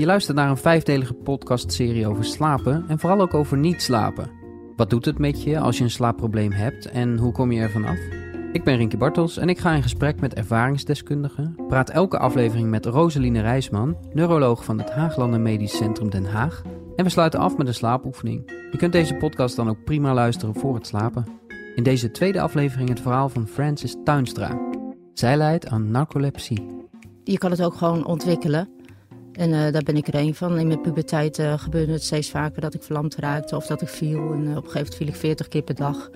Je luistert naar een vijfdelige podcastserie over slapen en vooral ook over niet slapen. Wat doet het met je als je een slaapprobleem hebt en hoe kom je ervan af? Ik ben Rinky Bartels en ik ga in gesprek met ervaringsdeskundigen. Praat elke aflevering met Roseline Rijsman, neuroloog van het Haaglanden Medisch Centrum Den Haag. En we sluiten af met een slaapoefening. Je kunt deze podcast dan ook prima luisteren voor het slapen. In deze tweede aflevering het verhaal van Francis Tuinstra. Zij lijdt aan narcolepsie. Je kan het ook gewoon ontwikkelen. En eh, daar ben ik er een van. In mijn puberteit uh, gebeurde het steeds vaker dat ik verlamd raakte of dat ik viel. En uh, op een gegeven moment viel ik 40 keer per dag.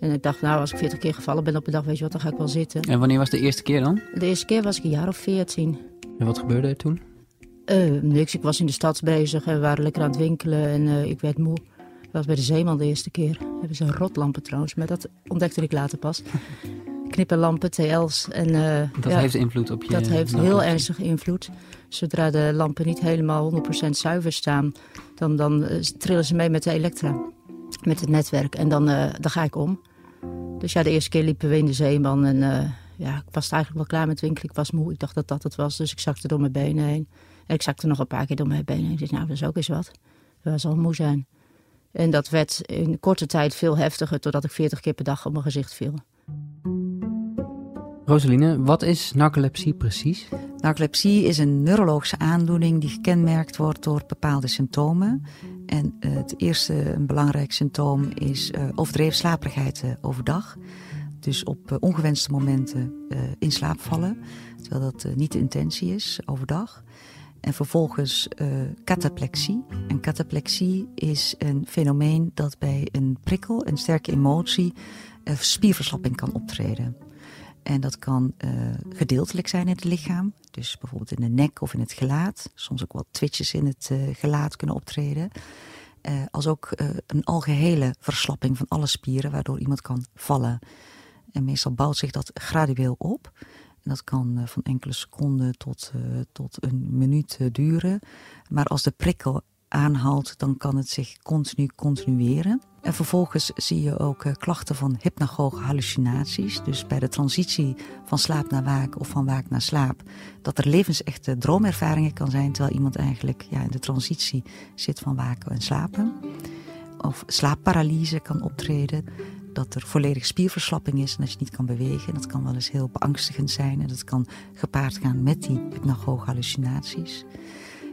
En ik dacht, nou, als ik 40 keer gevallen ben op een dag, weet je wat, dan ga ik wel zitten. En wanneer was de eerste keer dan? De eerste keer was ik een jaar of 14. En wat gebeurde er toen? niks, ik was in de stad bezig en we waren lekker aan het winkelen en ik werd moe. Dat was bij de Zeeman de eerste keer. Hebben ze een rotlampen trouwens, maar dat ontdekte ik later pas. Knipperlampen, TL's. En, dat ja, heeft invloed op je... Dat heeft heel ernstig invloed. Zodra de lampen niet helemaal 100% zuiver staan, dan, dan trillen ze mee met de elektra. Met het netwerk. En dan, uh, dan ga ik om. Dus ja, de eerste keer liepen we in de Zeeman. En ja, ik was eigenlijk wel klaar met winkelen. Ik was moe. Ik dacht dat dat het was. Dus ik zakte door mijn benen heen. En ik zakte nog een paar keer door mijn benen heen. Ik dacht, nou, dat is ook eens wat. Dat zal moe zijn. En dat werd in korte tijd veel heftiger, totdat ik 40 keer per dag op mijn gezicht viel. Rosaline, wat is narcolepsie precies? Narcolepsie is een neurologische aandoening die gekenmerkt wordt door bepaalde symptomen. En uh, het eerste een belangrijk symptoom is uh, overdreven slaperigheid uh, overdag. Dus op ongewenste momenten in slaap vallen, terwijl dat niet de intentie is overdag. En vervolgens cataplexie. En cataplexie is een fenomeen dat bij een prikkel, een sterke emotie, spierverslapping kan optreden. En dat kan uh, gedeeltelijk zijn in het lichaam. Dus bijvoorbeeld in de nek of in het gelaat. Soms ook wat twitches in het uh, gelaat kunnen optreden. Uh, als ook een algehele verslapping van alle spieren, waardoor iemand kan vallen. En meestal bouwt zich dat gradueel op. En dat kan van enkele seconden tot, tot een minuut duren. Maar als de prikkel aanhaalt, dan kan het zich continu continueren. En vervolgens zie je ook uh, klachten van hypnagoge hallucinaties. Dus bij de transitie van slaap naar waak of van waak naar slaap. Dat er levensechte droomervaringen kan zijn. Terwijl iemand eigenlijk ja, in de transitie zit van waken en slapen. Of slaapparalyse kan optreden. Dat er volledig spierverslapping is en dat je niet kan bewegen. Dat kan wel eens heel beangstigend zijn. En dat kan gepaard gaan met die hypnagoge hallucinaties.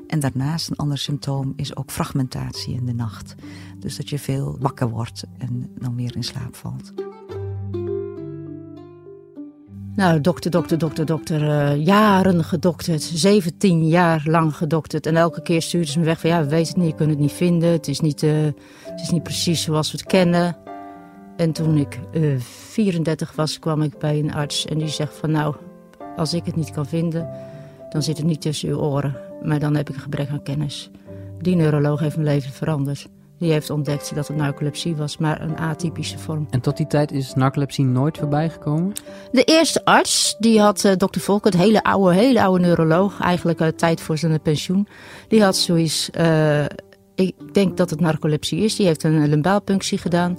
En daarnaast een ander symptoom is ook fragmentatie in de nacht. Dus dat je veel wakker wordt en dan weer in slaap valt. Nou, dokter, dokter, dokter, dokter. Uh, jaren gedokterd. 17 jaar lang gedokterd. En elke keer stuurden ze me weg van ja, we weten het niet, je kunt het niet vinden. Het is niet, uh, het is niet precies zoals we het kennen. En toen ik uh, 34 was, kwam ik bij een arts en die zegt van nou, als ik het niet kan vinden, dan zit het niet tussen uw oren. Maar dan heb ik een gebrek aan kennis. Die neuroloog heeft mijn leven veranderd. Die heeft ontdekt dat het narcolepsie was, maar een atypische vorm. En tot die tijd is narcolepsie nooit voorbij gekomen? De eerste arts, die had uh, dokter het hele oude, hele oude neuroloog, eigenlijk uh, tijd voor zijn pensioen. Die had zoiets, uh, ik denk dat het narcolepsie is. Die heeft een lumbaalpunctie gedaan.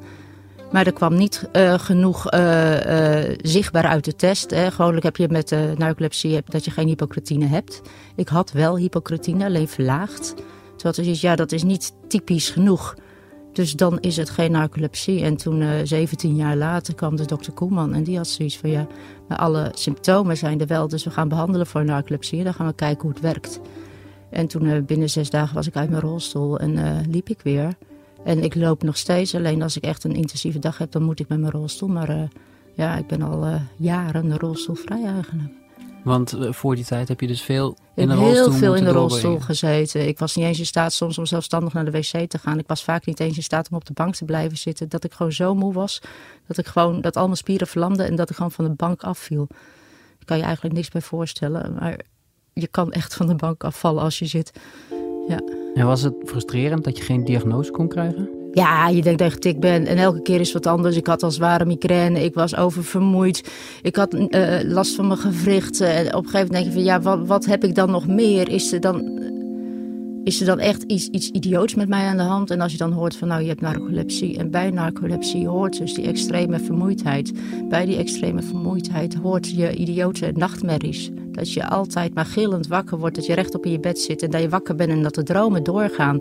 Maar er kwam niet uh, genoeg uh, uh, zichtbaar uit de test. Hè. Gewoonlijk heb je met narcolepsie dat je geen hypocretine hebt. Ik had wel hypocretine, alleen verlaagd. Terwijl het is, ja, dat is niet typisch genoeg. Dus dan is het geen narcolepsie. En toen, 17 jaar later, kwam de dokter Koeman. En die had zoiets van, ja, maar alle symptomen zijn er wel. Dus we gaan behandelen voor narcolepsie. Dan gaan we kijken hoe het werkt. En toen, binnen zes dagen, was ik uit mijn rolstoel en liep ik weer... En ik loop nog steeds. Alleen als ik echt een intensieve dag heb, dan moet ik met mijn rolstoel. Maar uh, ja, ik ben al uh, jaren rolstoelvrij eigenlijk. Want uh, voor die tijd heb je dus veel in de rolstoel heel veel in de rolstoel gezeten. Ik was niet eens in staat soms om zelfstandig naar de wc te gaan. Ik was vaak niet eens in staat om op de bank te blijven zitten. Dat ik gewoon zo moe was. Dat ik gewoon, dat al mijn spieren verlamden en dat ik gewoon van de bank afviel. Daar kan je eigenlijk niks bij voorstellen. Maar je kan echt van de bank afvallen als je zit. Ja. En was het frustrerend dat je geen diagnose kon krijgen? Ja, je denkt dat ik ben en elke keer is wat anders. Ik had al zware migraine, ik was oververmoeid, ik had uh, last van mijn gewrichten. En op een gegeven moment denk je van ja, wat, wat heb ik dan nog meer? Is er dan, is er dan echt iets, iets idioots met mij aan de hand? En als je dan hoort van nou, je hebt narcolepsie. En bij narcolepsie hoort dus die extreme vermoeidheid. Bij die extreme vermoeidheid hoort je idiote nachtmerries. Dat je altijd maar gillend wakker wordt, dat je rechtop in je bed zit en dat je wakker bent en dat de dromen doorgaan.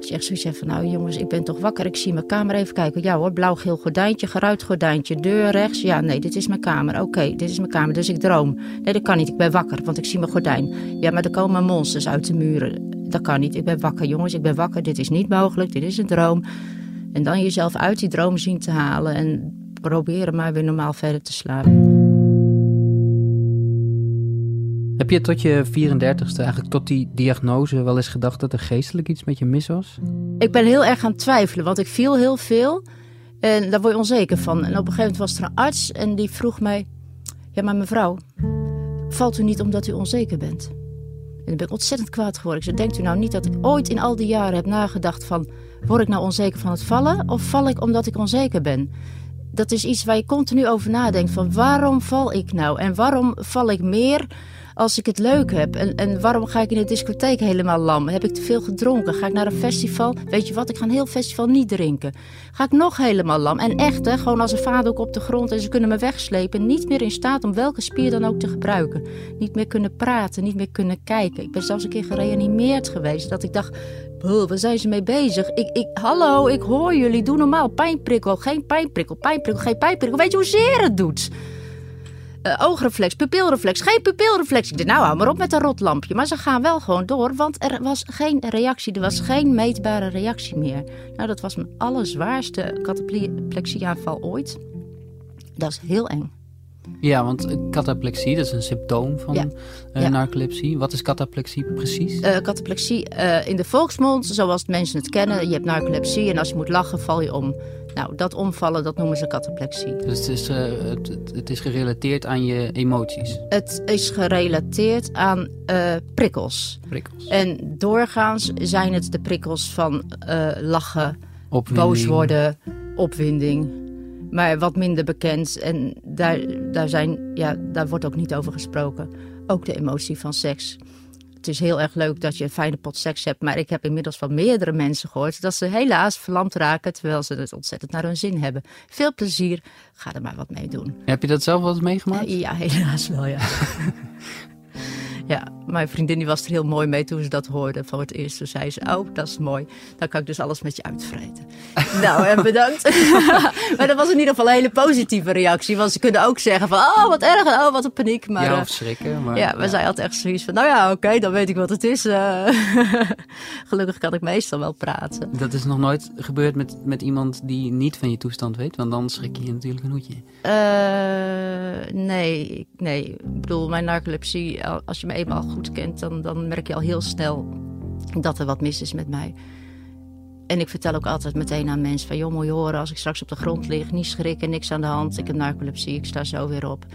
Dat je echt zoiets hebt van, nou jongens, ik ben toch wakker. Ik zie mijn kamer even kijken. Ja hoor, blauw-geel gordijntje, geruit gordijntje, deur rechts. Ja, nee, dit is mijn kamer. Oké, dit is mijn kamer, dus ik droom. Nee, dat kan niet. Ik ben wakker, want ik zie mijn gordijn. Ja, maar er komen monsters uit de muren. Dat kan niet. Ik ben wakker, jongens. Ik ben wakker. Dit is niet mogelijk. Dit is een droom. En dan jezelf uit die droom zien te halen en proberen maar weer normaal verder te slapen. Heb je tot je 34ste, eigenlijk tot die diagnose, wel eens gedacht dat er geestelijk iets met je mis was? Ik ben heel erg gaan twijfelen, want ik viel heel veel. En daar word je onzeker van. En op een gegeven moment was er een arts en die vroeg mij... Ja, maar mevrouw, valt u niet omdat u onzeker bent? En dan ben ik ontzettend kwaad geworden. Ik denkt u nou niet dat ik ooit in al die jaren heb nagedacht van... Word ik nou onzeker van het vallen of val ik omdat ik onzeker ben? Dat is iets waar je continu over nadenkt van waarom val ik nou? En waarom val ik meer als ik het leuk heb? En, en waarom ga ik in de discotheek helemaal lam? Heb ik te veel gedronken? Ga ik naar een festival? Weet je wat, ik ga een heel festival niet drinken. Ga ik nog helemaal lam? En echt, hè, gewoon als een vader ook op de grond en ze kunnen me wegslepen. Niet meer in staat om welke spier dan ook te gebruiken. Niet meer kunnen praten, niet meer kunnen kijken. Ik ben zelfs een keer gereanimeerd geweest. Dat ik dacht, waar zijn ze mee bezig? Ik, ik, hallo, ik hoor jullie, doe normaal. Pijnprikkel, geen pijnprikkel, pijnprikkel, geen pijnprikkel. Weet je hoezeer het doet? Uh, oogreflex, pupilreflex, geen pupilreflex. Ik dacht, nou hou maar op met een rotlampje. Maar ze gaan wel gewoon door, want er was geen reactie. Er was geen meetbare reactie meer. Nou, dat was mijn allerzwaarste cataplexieaanval ooit. Dat is heel eng. Ja, want cataplexie, dat is een symptoom van ja. Uh, narcolepsie. Wat is cataplexie precies? Uh, cataplexie in de volksmond, zoals mensen het kennen. Je hebt narcolepsie en als je moet lachen, val je om. Nou, dat omvallen, dat noemen ze cataplexie. Dus het is, uh, het, het, is gerelateerd aan je emoties? Het is gerelateerd aan uh, prikkels. prikkels. En doorgaans zijn het de prikkels van uh, lachen, opwinding. boos worden, opwinding. Maar wat minder bekend en daar, daar, zijn, ja, daar wordt ook niet over gesproken. Ook de emotie van seks het is heel erg leuk dat je een fijne pot seks hebt. Maar ik heb inmiddels van meerdere mensen gehoord dat ze helaas verlamd raken. Terwijl ze het ontzettend naar hun zin hebben. Veel plezier. Ga er maar wat mee doen. Heb je dat zelf wel eens meegemaakt? ja, helaas wel, ja. Ja, mijn vriendin die was er heel mooi mee toen ze dat hoorde voor het eerst. Toen zei ze, oh, dat is mooi. Dan kan ik dus alles met je uitvreten. nou, en bedankt. maar dat was in ieder geval een hele positieve reactie. Want ze kunnen ook zeggen van, oh, wat erg, oh, wat een paniek. Maar, ja, of schrikken. Maar, ja, maar ja. zij had echt zoiets van, nou ja, oké, dan weet ik wat het is. Uh, gelukkig kan ik meestal wel praten. Dat is nog nooit gebeurd met, met iemand die niet van je toestand weet? Want dan schrik je natuurlijk een hoedje. Uh, nee, nee. Ik bedoel, mijn narcolepsie, als je me eenmaal goed kent, dan, dan merk je al heel snel dat er wat mis is met mij. En ik vertel ook altijd meteen aan mensen van... joh, moet je horen, als ik straks op de grond lig, niet schrikken, niks aan de hand. Ik heb narcolepsie, ik sta zo weer op.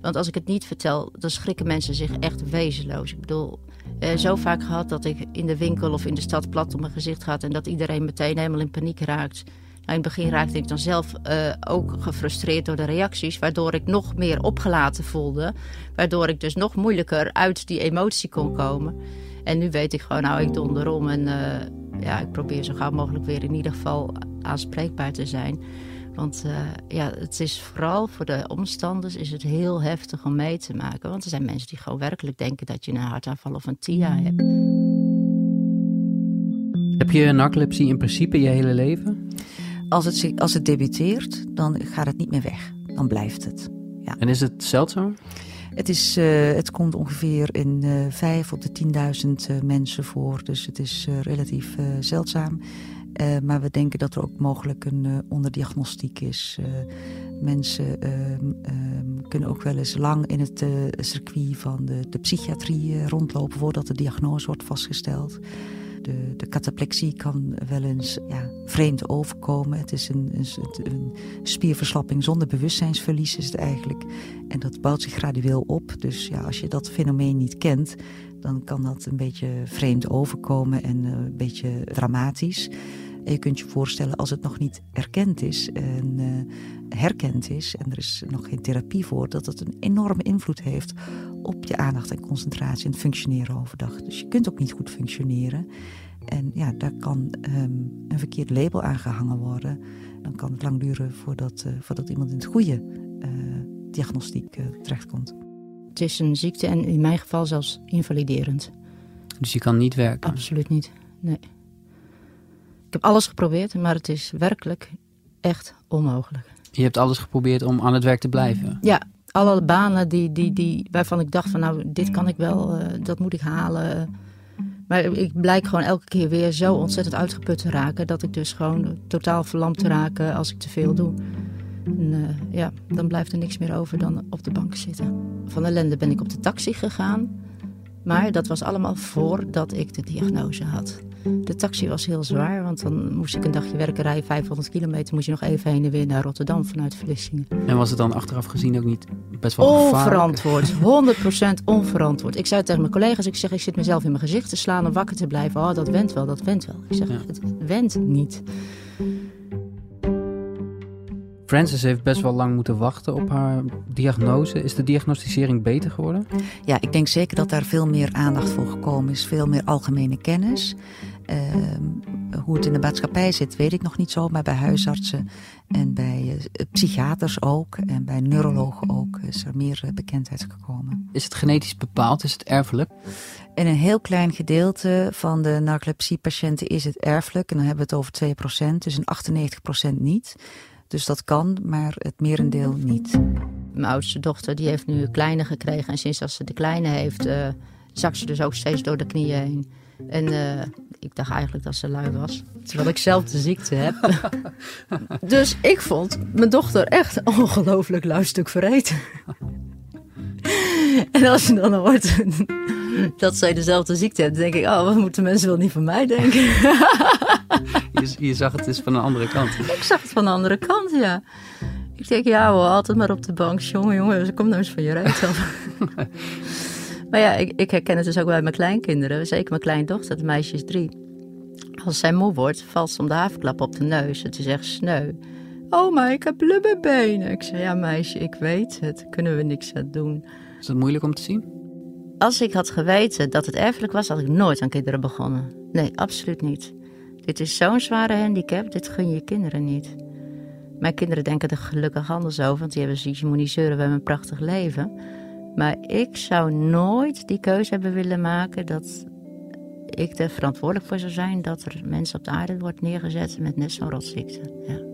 Want als ik het niet vertel, dan schrikken mensen zich echt wezenloos. Ik bedoel, eh, zo vaak gehad dat ik in de winkel of in de stad plat op mijn gezicht gaat... en dat iedereen meteen helemaal in paniek raakt. Nou, in het begin raakte ik dan zelf uh, ook gefrustreerd door de reacties, waardoor ik nog meer opgelaten voelde. Waardoor ik dus nog moeilijker uit die emotie kon komen. En nu weet ik gewoon, nou, ik donder om en uh, ja, ik probeer zo gauw mogelijk weer in ieder geval aanspreekbaar te zijn. Want uh, ja, het is vooral voor de omstanders is het heel heftig om mee te maken. Want er zijn mensen die gewoon werkelijk denken dat je een hartaanval of een TIA hebt. Heb je narcolepsie in principe je hele leven? Als het, als het debuteert, dan gaat het niet meer weg. Dan blijft het. Ja. En is het zeldzaam? Het, is, uh, het komt ongeveer in uh, vijf op de 10.000 uh, mensen voor. Dus het is relatief zeldzaam. maar we denken dat er ook mogelijk een onderdiagnostiek is. mensen ehm, ehm, kunnen ook wel eens lang in het circuit van de, de psychiatrie rondlopen voordat de diagnose wordt vastgesteld. De, de cataplexie kan wel eens ja, vreemd overkomen. Het is een, een, een, spierverslapping zonder bewustzijnsverlies is het eigenlijk. En dat bouwt zich gradueel op. Dus ja, als je dat fenomeen niet kent, dan kan dat een beetje vreemd overkomen en uh, een beetje dramatisch. En je kunt je voorstellen als het nog niet erkend is en uh, herkend is en er is nog geen therapie voor, dat het een enorme invloed heeft op je aandacht en concentratie en het functioneren overdag. Dus je kunt ook niet goed functioneren. En ja, daar kan um, een verkeerd label aan gehangen worden. Dan kan het lang duren voordat, uh, voordat iemand in het goede uh, diagnostiek uh, terechtkomt. Het is een ziekte en in mijn geval zelfs invaliderend. Dus je kan niet werken? Absoluut niet, nee. Ik heb alles geprobeerd, maar het is werkelijk echt onmogelijk. Je hebt alles geprobeerd om aan het werk te blijven? Ja, alle banen die, die, die, waarvan ik dacht van nou, dit kan ik wel, uh, dat moet ik halen. Maar ik blijk gewoon elke keer weer zo ontzettend uitgeput te raken... dat ik dus gewoon totaal verlamd te raken als ik te veel doe. En, uh, ja, dan blijft er niks meer over dan op de bank zitten. Van ellende ben ik op de taxi gegaan. Maar dat was allemaal voordat ik de diagnose had. De taxi was heel zwaar, want dan moest ik een dagje werken rijden. 500 kilometer moest je nog even heen en weer naar Rotterdam vanuit Vlissingen. En was het dan achteraf gezien ook niet best wel Onverantwoord, 100% onverantwoord. Ik zei tegen mijn collega's, ik zeg ik zit mezelf in mijn gezicht te slaan om wakker te blijven. Oh, dat went wel, dat went wel. Ik zeg, ja. het went niet. Frances heeft best wel lang moeten wachten op haar diagnose. Is de diagnosticering beter geworden? Ja, ik denk zeker dat daar veel meer aandacht voor gekomen is. Veel meer algemene kennis. Uh, hoe het in de maatschappij zit, weet ik nog niet zo. Maar bij huisartsen en bij uh, psychiaters ook. En bij neurologen ook is er meer uh, bekendheid gekomen. Is het genetisch bepaald? Is het erfelijk? In een heel klein gedeelte van de narcolepsiepatiënten is het erfelijk. En dan hebben we het over 2%, dus in 98% niet. Dus dat kan, maar het merendeel niet. Mijn oudste dochter die heeft nu een kleine gekregen. En sinds dat ze de kleine heeft, uh, zakt ze dus ook steeds door de knieën heen. En uh, ik dacht eigenlijk dat ze lui was. Terwijl ik zelf de ziekte heb. dus ik vond mijn dochter echt ongelooflijk luistuk verreten. en als je dan hoort dat zij dezelfde ziekte heeft, denk ik, oh, wat moeten mensen wel niet van mij denken? je, je, zag het dus van een andere kant. Ik zag het van de andere kant, ja. Ik denk, ja, wel altijd maar op de bank. Jongen, jongen, kom nou eens van je af. maar ja, ik, ik, herken het dus ook bij mijn kleinkinderen. Zeker mijn kleindochter, het meisje is drie. Als zij moe wordt, valt ze om de havenklap op de neus. Het is echt sneu. Oh, maar ik heb blubberbenen. Ik zeg, ja meisje, ik weet het. Kunnen we niks aan doen. Is dat moeilijk om te zien? Als ik had geweten dat het erfelijk was, had ik nooit aan kinderen begonnen. Nee, absoluut niet. Dit is zo'n zware handicap, dit gun je kinderen niet. Mijn kinderen denken er gelukkig anders over, want die hebben zoiets, je moet zeuren, we hebben een prachtig leven. Maar ik zou nooit die keuze hebben willen maken dat ik er verantwoordelijk voor zou zijn dat er mensen op de aarde wordt neergezet met net zo'n rotziekte. Ja.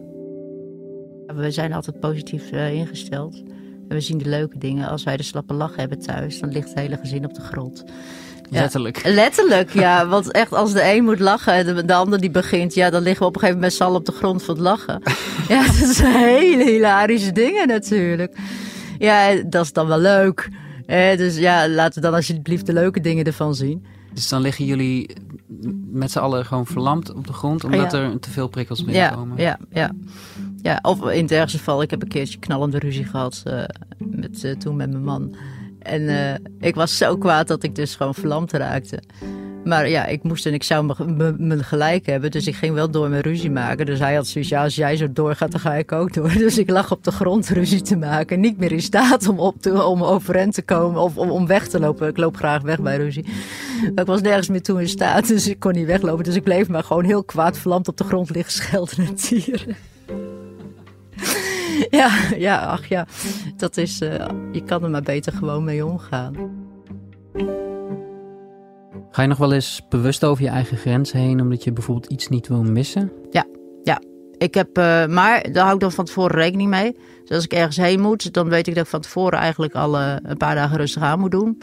We zijn altijd positief uh, ingesteld. En we zien de leuke dingen. Als wij de slappe lach hebben thuis, dan ligt het hele gezin op de grond. Letterlijk. Letterlijk, ja. Want echt, als de een moet lachen en de, de ander die begint, ja, dan liggen we op een gegeven moment met z'n allen op de grond van het lachen. ja, dat zijn hele hilarische dingen natuurlijk. Ja, dat is dan wel leuk. Eh, dus ja, laten we dan alsjeblieft de leuke dingen ervan zien. Dus dan liggen jullie met z'n allen gewoon verlamd op de grond, omdat ja. er te veel prikkels binnenkomen? Ja, ja, ja. Ja, of in het geval, ik heb een keertje knallende ruzie gehad uh, met, uh, toen met mijn man. En uh, ik was zo kwaad dat ik dus gewoon verlamd raakte. Maar ja, ik moest en ik zou me gelijk hebben. Dus ik ging wel door met ruzie maken. Dus hij had zoiets, ja, als jij zo doorgaat, dan ga ik ook door. Dus ik lag op de grond ruzie te maken. Niet meer in staat om, op te, om overeind te komen of om, weg te lopen. Ik loop graag weg bij ruzie. Ik was nergens meer toe in staat, dus ik kon niet weglopen. Dus ik bleef maar gewoon heel kwaad verlamd op de grond liggen schelden en tieren. Ja, ja, ach ja. Dat is, uh, je kan er maar beter gewoon mee omgaan. Ga je nog wel eens bewust over je eigen grenzen heen, omdat je bijvoorbeeld iets niet wil missen? Ja, ja. Ik heb, uh, maar daar hou ik dan van tevoren rekening mee. Dus als ik ergens heen moet, dan weet ik dat ik van tevoren eigenlijk al uh, een paar dagen rustig aan moet doen.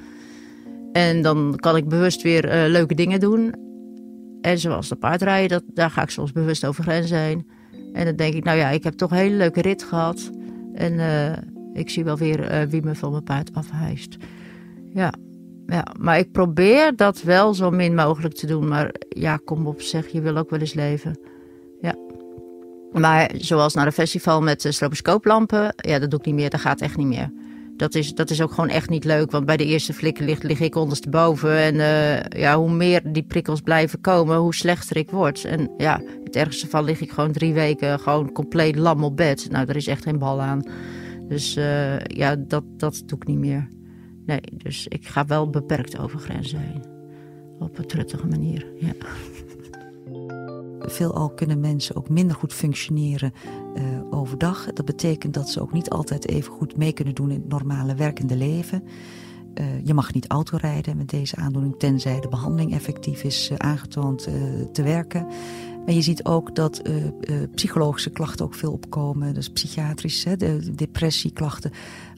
En dan kan ik bewust weer uh, leuke dingen doen. En zoals de paardrijden, dat, daar ga ik soms bewust over grenzen heen. En dan denk ik, nou ja, ik heb toch een hele leuke rit gehad. En ik zie wel weer wie me van mijn paard afhijst. Ja, ja, maar ik probeer dat wel zo min mogelijk te doen. Maar ja, kom op, zeg, je wil ook wel eens leven. Ja. Maar zoals naar een festival met stroboscooplampen, ja, dat doe ik niet meer. Dat gaat echt niet meer. Dat is, dat is ook gewoon echt niet leuk. Want bij de eerste flikker lig, lig ik ondersteboven. En uh, ja, hoe meer die prikkels blijven komen, hoe slechter ik word. En ja, het ergste geval lig ik gewoon drie weken gewoon compleet lam op bed. Nou, daar is echt geen bal aan. Dus uh, ja, dat, dat doe ik niet meer. Nee, dus ik ga wel beperkt over grenzen heen. Op een truttige manier, ja. Veelal kunnen mensen ook minder goed functioneren uh, overdag. Dat betekent dat ze ook niet altijd even goed mee kunnen doen in het normale werkende leven. Uh, je mag niet autorijden met deze aandoening, tenzij de behandeling effectief is uh, aangetoond uh, te werken. En je ziet ook dat psychologische klachten ook veel opkomen, dus psychiatrisch, hè, de depressieklachten,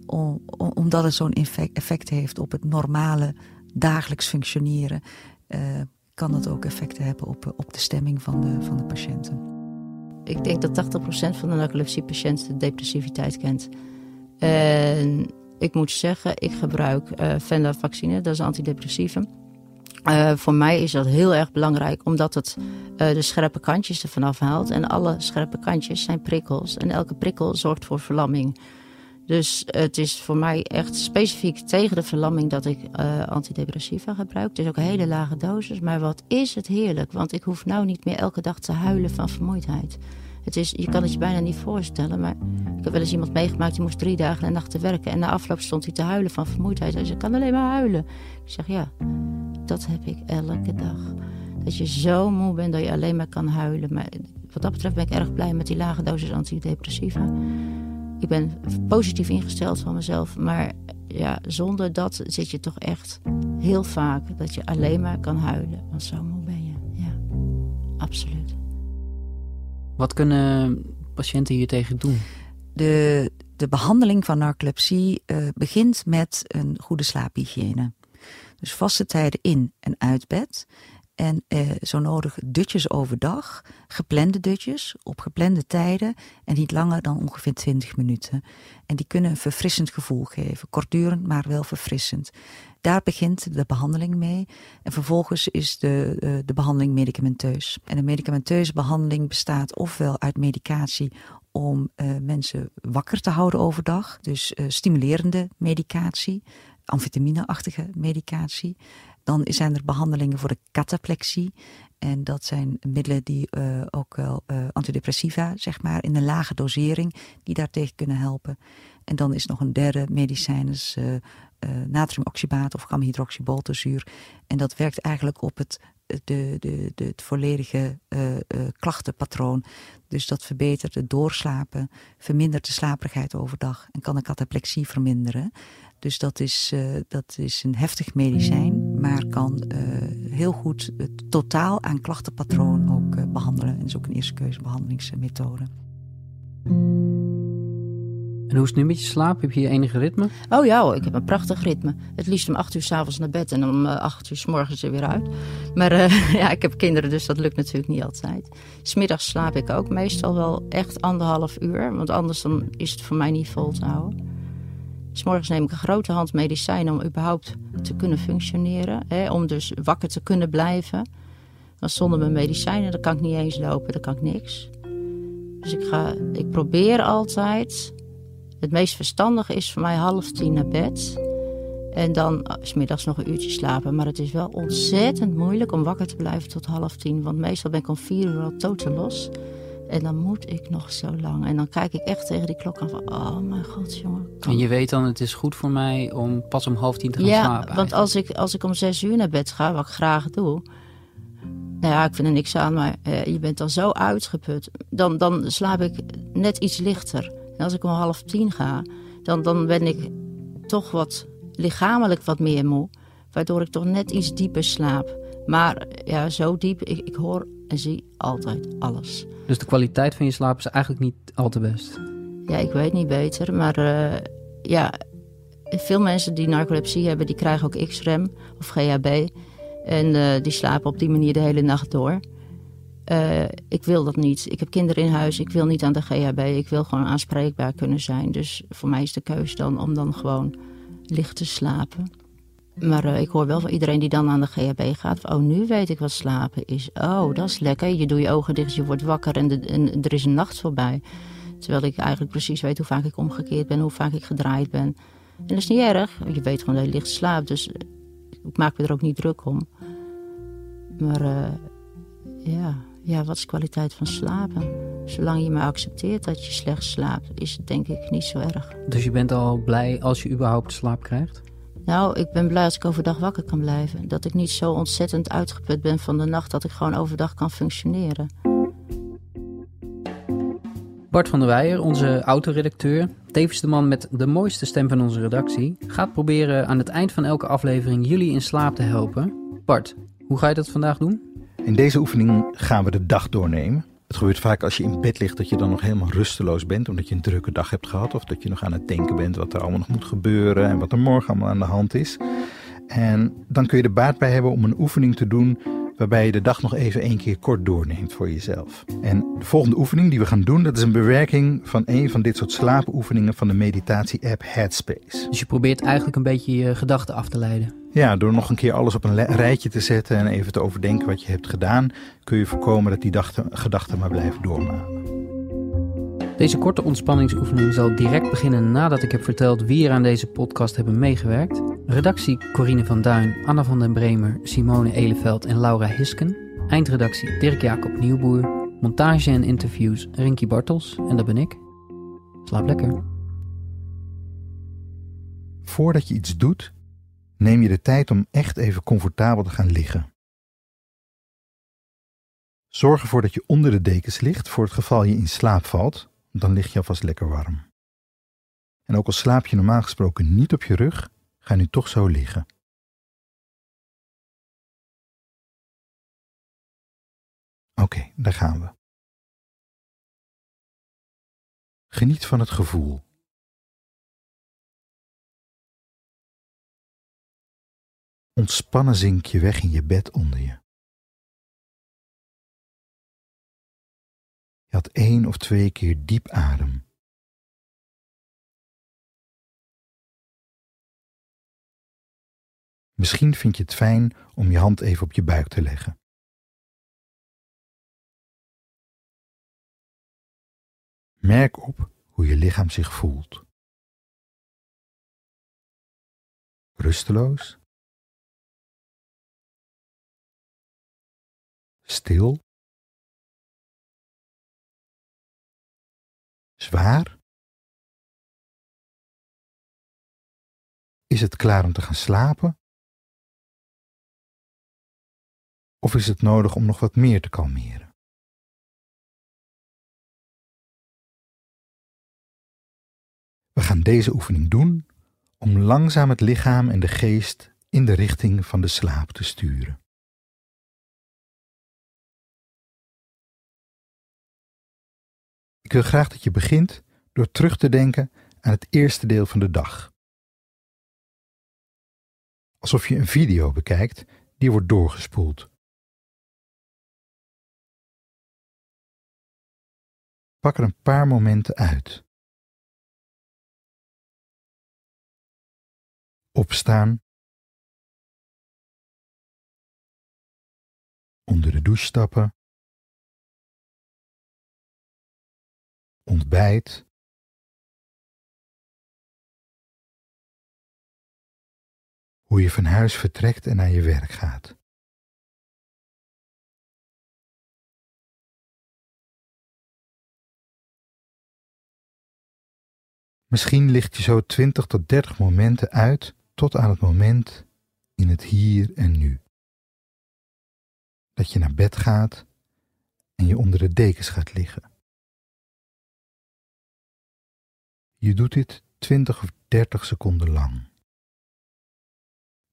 om, omdat het zo'n effect, effect, heeft op het normale dagelijks functioneren. kan dat ook effecten hebben op, op de stemming van de, van de patiënten. Ik denk dat 80% van de narcolepsie-patiënten depressiviteit kent. En ik moet zeggen, ik gebruik uh, venlafaxine, dat is antidepressieve. Uh, voor mij is dat heel erg belangrijk, omdat het uh, de scherpe kantjes ervan afhaalt. En alle scherpe kantjes zijn prikkels. En elke prikkel zorgt voor verlamming. Dus het is voor mij echt specifiek tegen de verlamming dat ik uh, antidepressiva gebruik. Het is ook een hele lage dosis, maar wat is het heerlijk. Want ik hoef nou niet meer elke dag te huilen van vermoeidheid. Het is, je kan het je bijna niet voorstellen, maar ik heb wel eens iemand meegemaakt... die moest drie dagen en nachten werken. En na afloop stond hij te huilen van vermoeidheid. Hij zei, ik kan alleen maar huilen. Ik zeg, ja, dat heb ik elke dag. Dat je zo moe bent dat je alleen maar kan huilen. Maar wat dat betreft ben ik erg blij met die lage dosis antidepressiva. Ik ben positief ingesteld van mezelf. Maar ja, zonder dat zit je toch echt heel vaak... dat je alleen maar kan huilen. Want zo moe ben je, ja. Absoluut. Wat kunnen patiënten hier tegen doen? De, de behandeling van narcolepsie uh, begint met een goede slaaphygiëne. Dus vaste tijden in en uit bed. En eh, zo nodig dutjes overdag, geplande dutjes op geplande tijden en niet langer dan ongeveer 20 minuten. En die kunnen een verfrissend gevoel geven, kortdurend maar wel verfrissend. Daar begint de behandeling mee. En vervolgens is de, uh, de behandeling medicamenteus. En de medicamenteuze behandeling bestaat ofwel uit medicatie om uh, mensen wakker te houden overdag, dus uh, stimulerende medicatie, amfetamine-achtige medicatie. Dan zijn er behandelingen voor de cataplexie. En dat zijn middelen die uh, ook wel uh, antidepressiva, zeg maar, in een lage dosering, die daartegen kunnen helpen. En dan is nog een derde medicijn, is uh, natriumoxybaat of gamhydroxyboltezuur. En dat werkt eigenlijk op het, de, de, de, het volledige klachtenpatroon. Dus dat verbetert het doorslapen, vermindert de slaperigheid overdag en kan de cataplexie verminderen. Dus dat is, dat is een heftig medicijn, maar kan uh, heel goed het totaal aan klachtenpatroon ook uh, behandelen. En is ook een eerste keuze behandelingsmethode. En hoe is het nu met je slaap? Heb je enige ritme? Oh ja, ik heb een prachtig ritme. Het liefst om acht uur s'avonds naar bed en om acht uur s morgens er weer uit. Maar ja, ik heb kinderen, dus dat lukt natuurlijk niet altijd. Smiddags slaap ik ook meestal wel echt anderhalf uur. Want anders dan is het voor mij niet vol te houden. S morgens neem ik een grote hand medicijnen om überhaupt te kunnen functioneren. Hè, om dus wakker te kunnen blijven. Want zonder mijn medicijnen dan kan ik niet eens lopen, dan kan ik niks. Dus ik, ga, ik probeer altijd. Het meest verstandige is voor mij half tien naar bed. En dan uh, smiddags nog een uurtje slapen. Maar het is wel ontzettend moeilijk om wakker te blijven tot half tien. Want meestal ben ik om vier uur al totaal los. En dan moet ik nog zo lang. En dan kijk ik echt tegen die klok aan van... oh mijn god, jongen. En je weet dan, het is goed voor mij om pas om half tien te gaan ja, slapen. Ja, want als ik, als ik om zes uur naar bed ga, wat ik graag doe... Nou ja, ik vind er niks aan, maar eh, je bent dan zo uitgeput. Dan, dan slaap ik net iets lichter. En als ik om half tien ga, dan, dan ben ik toch wat lichamelijk wat meer moe. Waardoor ik toch net iets dieper slaap. Maar ja, zo diep, ik, ik hoor en zie altijd alles. Dus de kwaliteit van je slaap is eigenlijk niet al te best? Ja, ik weet niet beter. Maar uh, ja, veel mensen die narcolepsie hebben, die krijgen ook X-REM of GHB. En uh, die slapen op die manier de hele nacht door. Uh, ik wil dat niet. Ik heb kinderen in huis. Ik wil niet aan de GHB. Ik wil gewoon aanspreekbaar kunnen zijn. Dus voor mij is de keuze dan om dan gewoon licht te slapen. Maar uh, ik hoor wel van iedereen die dan aan de GHB gaat. Oh, nu weet ik wat slapen is. Oh, dat is lekker. Je doet je ogen dicht, je wordt wakker en, de, en er is een nacht voorbij. Terwijl ik eigenlijk precies weet hoe vaak ik omgekeerd ben, hoe vaak ik gedraaid ben. En dat is niet erg. Je weet gewoon dat je licht slaapt. Dus ik maak me er ook niet druk om. Maar uh, ja, ja, wat is kwaliteit van slapen? Zolang je maar accepteert dat je slecht slaapt, is het denk ik niet zo erg. Dus je bent al blij als je überhaupt slaap krijgt? Nou, ik ben blij als ik overdag wakker kan blijven. Dat ik niet zo ontzettend uitgeput ben van de nacht dat ik gewoon overdag kan functioneren. Bart van der Weijer, onze autoredacteur, tevens de man met de mooiste stem van onze redactie, gaat proberen aan het eind van elke aflevering jullie in slaap te helpen. Bart, hoe ga je dat vandaag doen? In deze oefening gaan we de dag doornemen. Het gebeurt vaak als je in bed ligt dat je dan nog helemaal rusteloos bent omdat je een drukke dag hebt gehad of dat je nog aan het denken bent wat er allemaal nog moet gebeuren en wat er morgen allemaal aan de hand is. En dan kun je er baat bij hebben om een oefening te doen waarbij je de dag nog even één keer kort doorneemt voor jezelf. En de volgende oefening die we gaan doen, dat is een bewerking van een van dit soort slaapoefeningen van de meditatie-app Headspace. Dus je probeert eigenlijk een beetje je gedachten af te leiden. Ja, door nog een keer alles op een rijtje te zetten en even te overdenken wat je hebt gedaan, kun je voorkomen dat die gedachten maar blijven doormalen. Deze korte ontspanningsoefening zal direct beginnen nadat ik heb verteld wie er aan deze podcast hebben meegewerkt. Redactie Corine van Duin, Anna van den Bremer, Simone Eleveld en Laura Hisken. Eindredactie Dirk Jacob Nieuwboer. Montage en interviews Rinky Bartels en dat ben ik. Slaap lekker. Voordat je iets doet, neem je de tijd om echt even comfortabel te gaan liggen. Zorg ervoor dat je onder de dekens ligt voor het geval je in slaap valt, dan lig je alvast lekker warm. En ook al slaap je normaal gesproken niet op je rug, ga nu toch zo liggen. Oké, daar gaan we. Geniet van het gevoel. Ontspannen zink je weg in je bed onder je. Je had één of twee keer diep adem. Misschien vind je het fijn om je hand even op je buik te leggen. Merk op hoe je lichaam zich voelt. Rusteloos. Stil. Zwaar? Is het klaar om te gaan slapen? Of is het nodig om nog wat meer te kalmeren? We gaan deze oefening doen om langzaam het lichaam en de geest in de richting van de slaap te sturen. Ik wil graag dat je begint door terug te denken aan het eerste deel van de dag. Alsof je een video bekijkt die wordt doorgespoeld. Pak er een paar momenten uit. Opstaan. Onder de douche stappen. Ontbijt, hoe je van huis vertrekt en naar je werk gaat. Misschien licht je zo 20 tot 30 momenten uit tot aan het moment in het hier en nu. Dat je naar bed gaat en je onder de dekens gaat liggen. Je doet dit 20 of 30 seconden lang.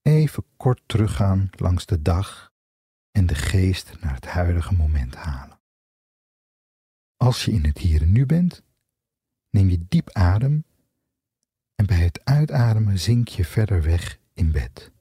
Even kort teruggaan langs de dag en de geest naar het huidige moment halen. Als je in het hier en nu bent, neem je diep adem en bij het uitademen zink je verder weg in bed.